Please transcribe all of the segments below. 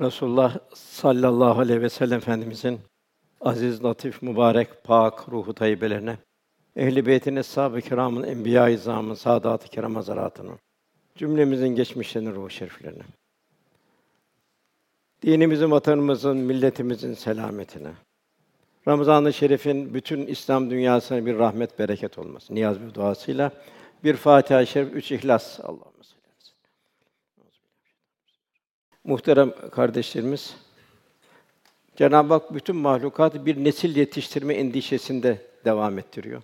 Resulullah sallallahu aleyhi ve sellem Efendimizin aziz, latif, mübarek, pak ruhu tayyibelerine, ehl-i beytin, eshab-ı kiramın, enbiya-i izamın, saadat-ı kiram cümlemizin geçmişlerinin ruhu şeriflerine, dinimizin, vatanımızın, milletimizin selametine, Ramazan-ı Şerif'in bütün İslam dünyasına bir rahmet, bereket olması niyaz ve duasıyla bir Fatiha-i Şerif, üç İhlas. Allahümme salli aleyhi ve sellem. Muhterem kardeşlerimiz, Cenab-ı Hak bütün mahlukat bir nesil yetiştirme endişesinde devam ettiriyor.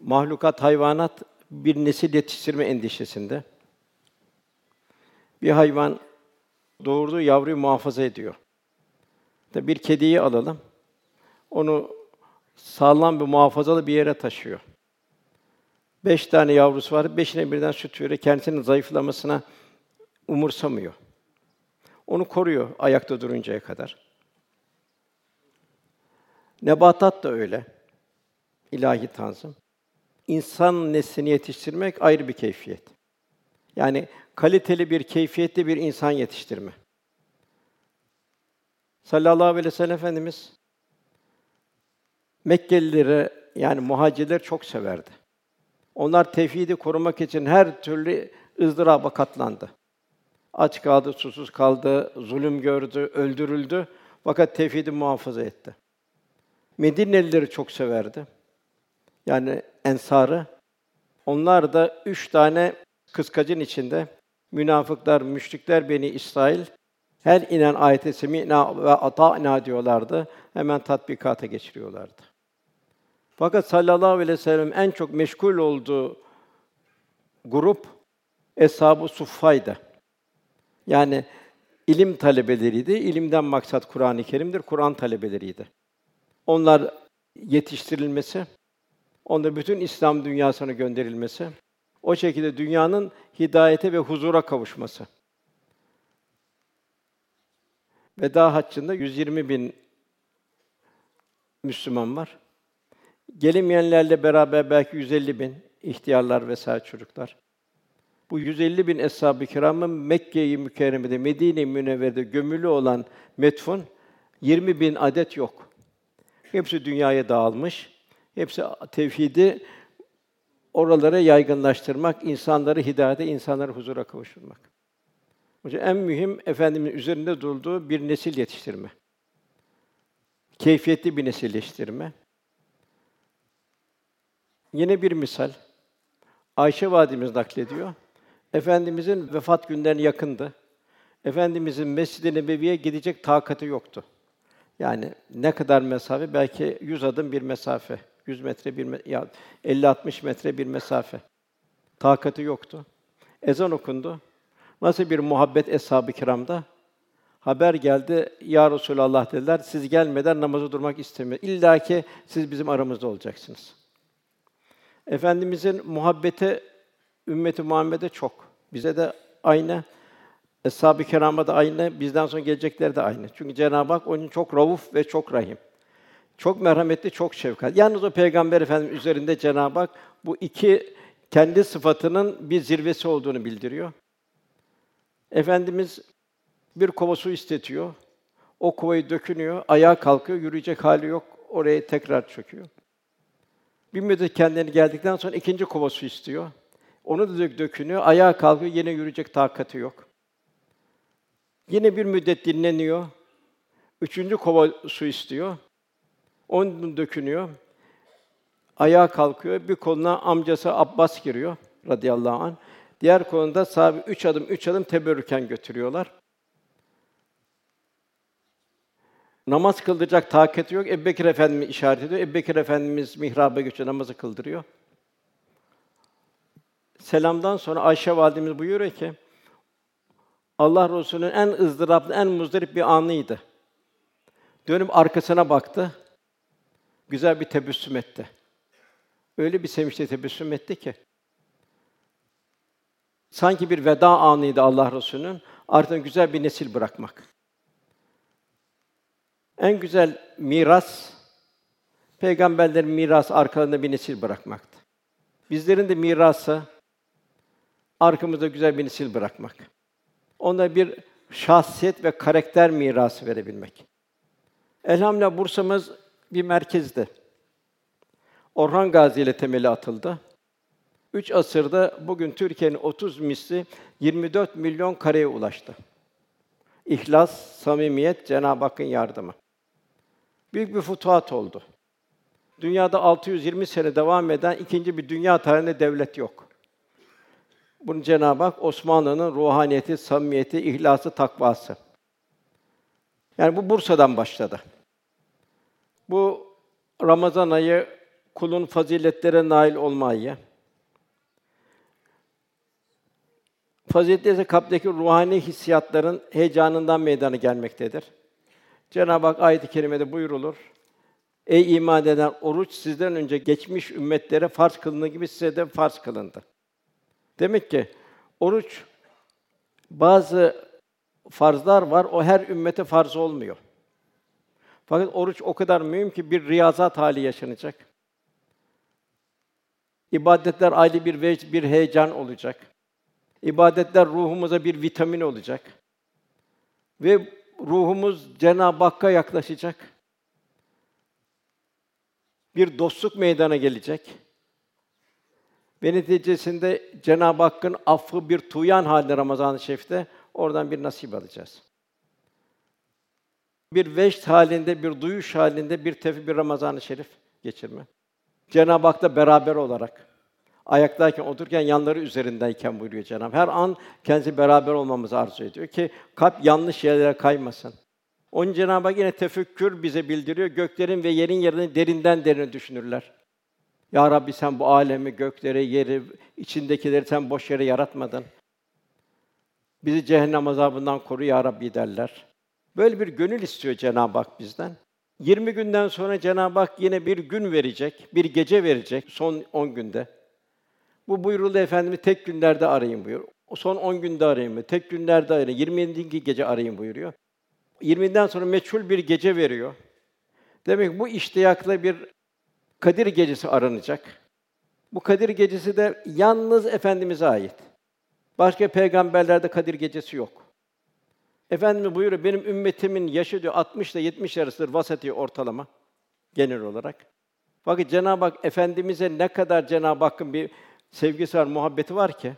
Mahlukat, hayvanat bir nesil yetiştirme endişesinde. Bir hayvan doğurduğu yavruyu muhafaza ediyor. Bir kediyi alalım. Onu sağlam bir muhafazalı bir yere taşıyor. Beş tane yavrusu var, beşine birden süt veriyor. Kendisinin zayıflamasına umursamıyor. Onu koruyor ayakta duruncaya kadar. Nebatat da öyle. İlahi tanzim. İnsan neslini yetiştirmek ayrı bir keyfiyet. Yani kaliteli bir keyfiyetli bir insan yetiştirme. Sallallahu aleyhi ve sellem Efendimiz Mekkelilere yani muhacirler çok severdi. Onlar tevhidi korumak için her türlü ızdıraba katlandı. Aç kaldı, susuz kaldı, zulüm gördü, öldürüldü fakat tevhidi muhafaza etti. Medinelileri çok severdi. Yani ensarı. Onlar da üç tane kıskacın içinde münafıklar, müşrikler beni İsrail her inen ayete semina ve ata'na diyorlardı. Hemen tatbikata geçiriyorlardı. Fakat sallallahu aleyhi ve sellem en çok meşgul olduğu grup Eshab-ı Suffa'ydı. Yani ilim talebeleriydi. İlimden maksat Kur'an-ı Kerim'dir. Kur'an talebeleriydi. Onlar yetiştirilmesi, onda bütün İslam dünyasına gönderilmesi, o şekilde dünyanın hidayete ve huzura kavuşması. Veda haccında 120 bin Müslüman var. Gelemeyenlerle beraber belki 150 bin ihtiyarlar vesaire çocuklar. Bu 150 bin eshab-ı kiramın Mekke-i Mükerreme'de, Medine-i Münevvere'de gömülü olan metfun 20 bin adet yok. Hepsi dünyaya dağılmış. Hepsi tevhidi oralara yaygınlaştırmak, insanları hidayete, insanları huzura kavuşturmak. Onun en mühim efendimin üzerinde durduğu bir nesil yetiştirme. Keyfiyetli bir nesil yetiştirme. Yine bir misal. Ayşe validemiz naklediyor. Efendimizin vefat günlerine yakındı. Efendimizin Mescid-i Nebevi'ye gidecek takati yoktu. Yani ne kadar mesafe? Belki 100 adım bir mesafe. 100 metre bir me- ya 50-60 metre bir mesafe. Takati yoktu. Ezan okundu. Nasıl bir muhabbet eshab-ı kiramda? Haber geldi, ya Resulallah dediler, siz gelmeden namazı durmak istemiyor. İlla ki siz bizim aramızda olacaksınız. Efendimizin muhabbeti ümmeti Muhammed'e çok. Bize de aynı. Eshab-ı kirama da aynı, bizden sonra gelecekler de aynı. Çünkü Cenab-ı Hak onun çok rauf ve çok rahim. Çok merhametli, çok şefkat. Yalnız o Peygamber Efendimiz üzerinde Cenab-ı Hak bu iki kendi sıfatının bir zirvesi olduğunu bildiriyor. Efendimiz bir kova su istetiyor. O kovayı dökünüyor, ayağa kalkıyor, yürüyecek hali yok. Oraya tekrar çöküyor. Bir müddet kendine geldikten sonra ikinci kova su istiyor. Onu da dök dökünüyor, ayağa kalkıyor, yine yürüyecek takati yok. Yine bir müddet dinleniyor. Üçüncü kova su istiyor. Onu dökünüyor. Ayağa kalkıyor. Bir koluna amcası Abbas giriyor radıyallahu anh. Diğer konuda sahabe üç adım üç adım teberrüken götürüyorlar. Namaz kıldıracak takati yok. Ebubekir Efendimiz işaret ediyor. Ebubekir Efendimiz mihraba geçiyor, namazı kıldırıyor. Selamdan sonra Ayşe validemiz buyuruyor ki Allah Resulü'nün en ızdıraplı, en muzdarip bir anıydı. Dönüp arkasına baktı. Güzel bir tebessüm etti. Öyle bir sevinçle tebessüm etti ki sanki bir veda anıydı Allah Resulü'nün. Artık güzel bir nesil bırakmak. En güzel miras peygamberlerin miras arkalarında bir nesil bırakmaktı. Bizlerin de mirası arkamızda güzel bir nesil bırakmak. Onda bir şahsiyet ve karakter mirası verebilmek. Elhamdülillah Bursa'mız bir merkezdi. Orhan Gazi ile temeli atıldı. Üç asırda bugün Türkiye'nin 30 misli 24 milyon kareye ulaştı. İhlas, samimiyet, Cenab-ı Hakk'ın yardımı. Büyük bir futuhat oldu. Dünyada 620 sene devam eden ikinci bir dünya tarihinde devlet yok. Bunu Cenab-ı Hak Osmanlı'nın ruhaniyeti, samimiyeti, ihlası, takvası. Yani bu Bursa'dan başladı. Bu Ramazan ayı kulun faziletlere nail olma ayı. Faziletler ise kalpteki ruhani hissiyatların heyecanından meydana gelmektedir. Cenab-ı Hak ayet-i kerimede buyurulur. Ey iman eden oruç sizden önce geçmiş ümmetlere farz kılındığı gibi size de farz kılındı. Demek ki oruç bazı farzlar var. O her ümmete farz olmuyor. Fakat oruç o kadar mühim ki bir riyazat hali yaşanacak. İbadetler ayrı bir vecd, bir heyecan olacak. İbadetler ruhumuza bir vitamin olacak. Ve ruhumuz Cenab-ı Hakk'a yaklaşacak. Bir dostluk meydana gelecek. Ve neticesinde Cenab-ı Hakk'ın affı bir tuyan halinde Ramazan-ı Şerif'te oradan bir nasip alacağız. Bir veşt halinde, bir duyuş halinde bir tefi bir Ramazan-ı Şerif geçirme. Cenab-ı Hak'la beraber olarak ayaktayken, otururken yanları üzerindeyken buyuruyor Cenab-ı Her an kendisi beraber olmamızı arzu ediyor ki kalp yanlış yerlere kaymasın. Onun Cenab-ı Hak yine tefekkür bize bildiriyor. Göklerin ve yerin yerini derinden derine düşünürler. Ya Rabbi sen bu alemi, gökleri, yeri, içindekileri sen boş yere yaratmadın. Bizi cehennem azabından koru ya Rabbi derler. Böyle bir gönül istiyor Cenab-ı Hak bizden. 20 günden sonra Cenab-ı Hak yine bir gün verecek, bir gece verecek son 10 günde. Bu buyuruldu Efendimiz tek günlerde arayın buyur. O son 10 günde arayın mı? Tek günlerde arayın. 27. gece arayın buyuruyor. 20'den sonra meçhul bir gece veriyor. Demek bu iştiyakla bir Kadir gecesi aranacak. Bu Kadir gecesi de yalnız efendimize ait. Başka peygamberlerde Kadir gecesi yok. Efendimiz buyuruyor benim ümmetimin yaşı diyor 60 ile 70 arasıdır vasati ortalama genel olarak. Fakat Cenab-ı Hak efendimize ne kadar Cenab-ı Hakk'ın bir sevgisi var, muhabbeti var ki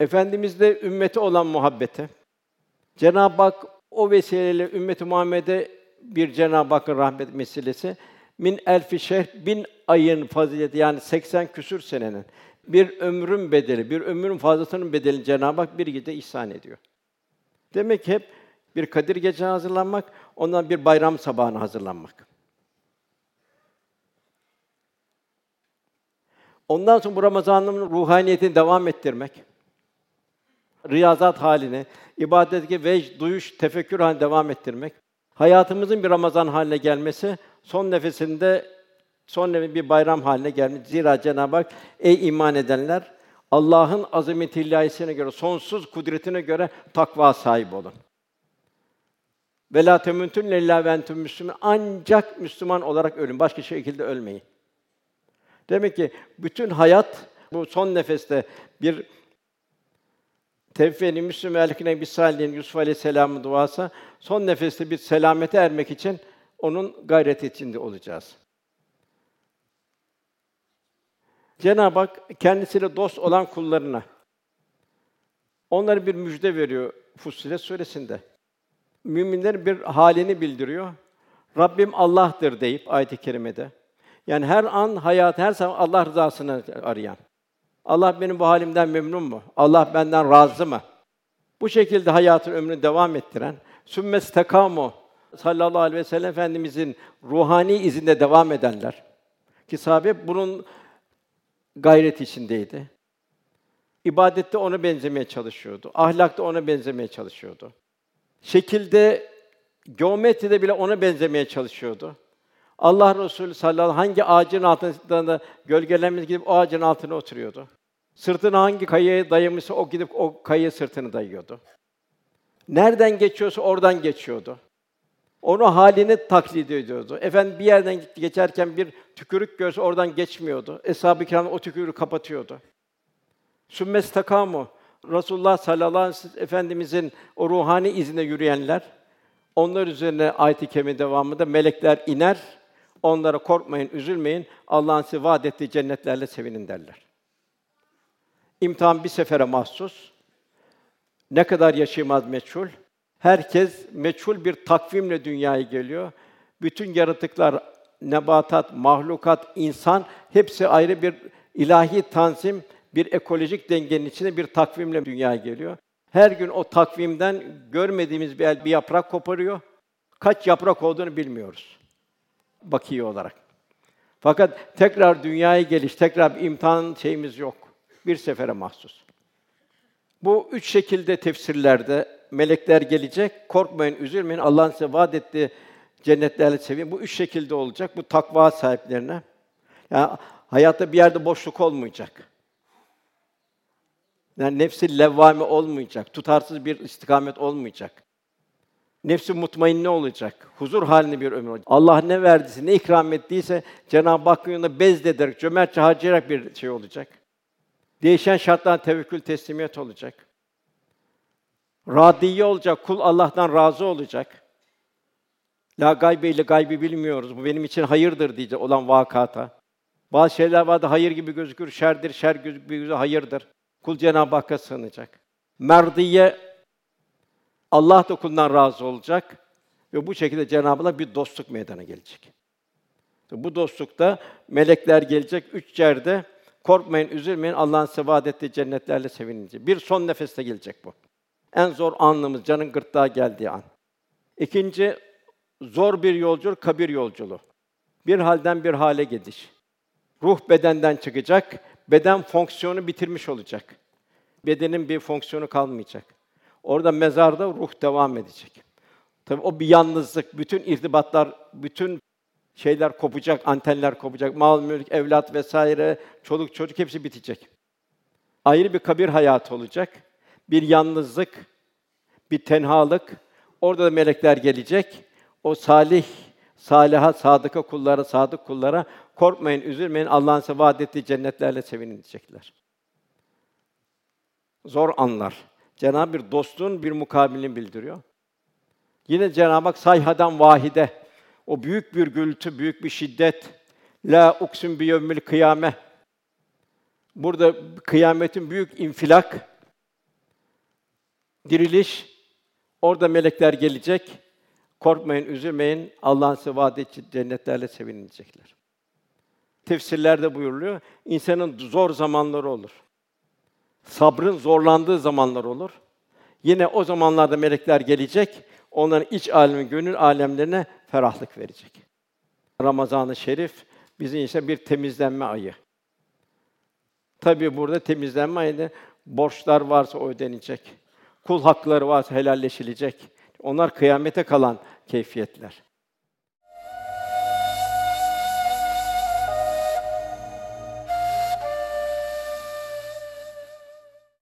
Efendimizde ümmeti olan muhabbeti Cenab-ı Hak o vesileyle ümmeti Muhammed'e bir Cenab-ı Hakk'ın rahmet meselesi min elfi şehr bin ayın fazileti yani 80 küsür senenin bir ömrün bedeli, bir ömrün fazlasının bedelini Cenab-ı Hak bir gece ihsan ediyor. Demek ki hep bir Kadir Gece hazırlanmak, ondan bir bayram sabahına hazırlanmak. Ondan sonra bu Ramazan'ın ruhaniyetini devam ettirmek. Riyazat haline, ibadetteki vecd, duyuş, tefekkür haline devam ettirmek. Hayatımızın bir Ramazan haline gelmesi, son nefesinde son nefes bir bayram haline gelmiş. Zira Cenab-ı Hak ey iman edenler Allah'ın azamet ilahisine göre, sonsuz kudretine göre takva sahibi olun. Ve la temutun illa ve entum müslüman. Ancak Müslüman olarak ölün. Başka şekilde ölmeyin. Demek ki bütün hayat bu son nefeste bir tevfeni Müslüm elkine bir salihin Yusuf Aleyhisselam'ın duası son nefeste bir selamete ermek için onun gayreti içinde olacağız. Cenab-ı Hak kendisiyle dost olan kullarına onlara bir müjde veriyor Fussilet suresinde. Müminlerin bir halini bildiriyor. Rabbim Allah'tır deyip ayet-i kerimede. Yani her an hayat, her zaman Allah rızasını arayan. Allah benim bu halimden memnun mu? Allah benden razı mı? Bu şekilde hayatın ömrünü devam ettiren sümmes tekamu sallallahu aleyhi ve sellem efendimizin ruhani izinde devam edenler ki sahabe bunun gayret içindeydi. İbadette ona benzemeye çalışıyordu. Ahlakta ona benzemeye çalışıyordu. Şekilde, geometride bile ona benzemeye çalışıyordu. Allah Resulü sallallahu aleyhi hangi ağacın altında gölgelenmez gidip o ağacın altına oturuyordu. Sırtını hangi kayaya dayamışsa o gidip o kayaya sırtını dayıyordu. Nereden geçiyorsa oradan geçiyordu. Onu halini taklit ediyordu. Efendim bir yerden geçerken bir tükürük görse oradan geçmiyordu. Eshab-ı kiram o tükürüğü kapatıyordu. Sümmes takamu. Resulullah sallallahu aleyhi ve sellem efendimizin o ruhani izinde yürüyenler onlar üzerine ayet-i kerime devamında melekler iner. Onlara korkmayın, üzülmeyin. Allah'ın size vaad ettiği cennetlerle sevinin derler. İmtihan bir sefere mahsus. Ne kadar yaşayamaz meçhul. Herkes meçhul bir takvimle dünyaya geliyor. Bütün yaratıklar, nebatat, mahlukat, insan hepsi ayrı bir ilahi tanzim, bir ekolojik dengenin içinde bir takvimle dünyaya geliyor. Her gün o takvimden görmediğimiz bir, bir yaprak koparıyor. Kaç yaprak olduğunu bilmiyoruz. Bakiye olarak. Fakat tekrar dünyaya geliş, tekrar bir imtihan şeyimiz yok. Bir sefere mahsus. Bu üç şekilde tefsirlerde melekler gelecek, korkmayın, üzülmeyin. Allah'ın size vaad ettiği cennetlerle sevin. Bu üç şekilde olacak. Bu takva sahiplerine. Yani hayatta bir yerde boşluk olmayacak. Yani nefsi levvame olmayacak, tutarsız bir istikamet olmayacak. Nefsi mutmainne olacak, huzur halinde bir ömür olacak. Allah ne verdiyse, ne ikram ettiyse Cenab-ı Hakk'ın yolunda bezlederek, cömertçe harcayarak bir şey olacak. Değişen şartlar tevekkül, teslimiyet olacak. Radiye olacak, kul Allah'tan razı olacak. La gaybe ile gaybi bilmiyoruz. Bu benim için hayırdır diyecek olan vakata. Bazı şeyler vardı hayır gibi gözükür, şerdir, şer gibi gözükür, hayırdır. Kul Cenab-ı Hakk'a sığınacak. Merdiye Allah da kulundan razı olacak ve bu şekilde Cenab-ı Allah bir dostluk meydana gelecek. Bu dostlukta melekler gelecek üç yerde korkmayın, üzülmeyin. Allah'ın size vaad ettiği cennetlerle sevinince. Bir son nefeste gelecek bu. En zor anımız canın gırtlağa geldiği an. İkinci zor bir yolculuk kabir yolculuğu. Bir halden bir hale gidiş. Ruh bedenden çıkacak, beden fonksiyonu bitirmiş olacak. Bedenin bir fonksiyonu kalmayacak. Orada mezarda ruh devam edecek. Tabii o bir yalnızlık, bütün irtibatlar, bütün şeyler kopacak, antenler kopacak, mal, mülk, evlat vesaire, çoluk çocuk hepsi bitecek. Ayrı bir kabir hayatı olacak. Bir yalnızlık, bir tenhalık. Orada da melekler gelecek. O salih, saliha, sadıka kullara, sadık kullara korkmayın, üzülmeyin. Allah'ın size vaad ettiği cennetlerle sevinin diyecekler. Zor anlar. Cenab-ı bir dostluğun bir mukabilini bildiriyor. Yine Cenab-ı Hak sayhadan vahide o büyük bir gürültü, büyük bir şiddet la uksim bi yevmil kıyame. Burada kıyametin büyük infilak, diriliş, orada melekler gelecek. Korkmayın, üzülmeyin. Allah'ın size vaad ettiği cennetlerle sevinilecekler. Tefsirlerde buyuruluyor. İnsanın zor zamanları olur. Sabrın zorlandığı zamanlar olur. Yine o zamanlarda melekler gelecek, onların iç alemi, gönül alemlerine ferahlık verecek. Ramazan-ı Şerif bizim ise bir temizlenme ayı. Tabii burada temizlenme ayında borçlar varsa ödenecek. Kul hakları varsa helalleşilecek. Onlar kıyamete kalan keyfiyetler.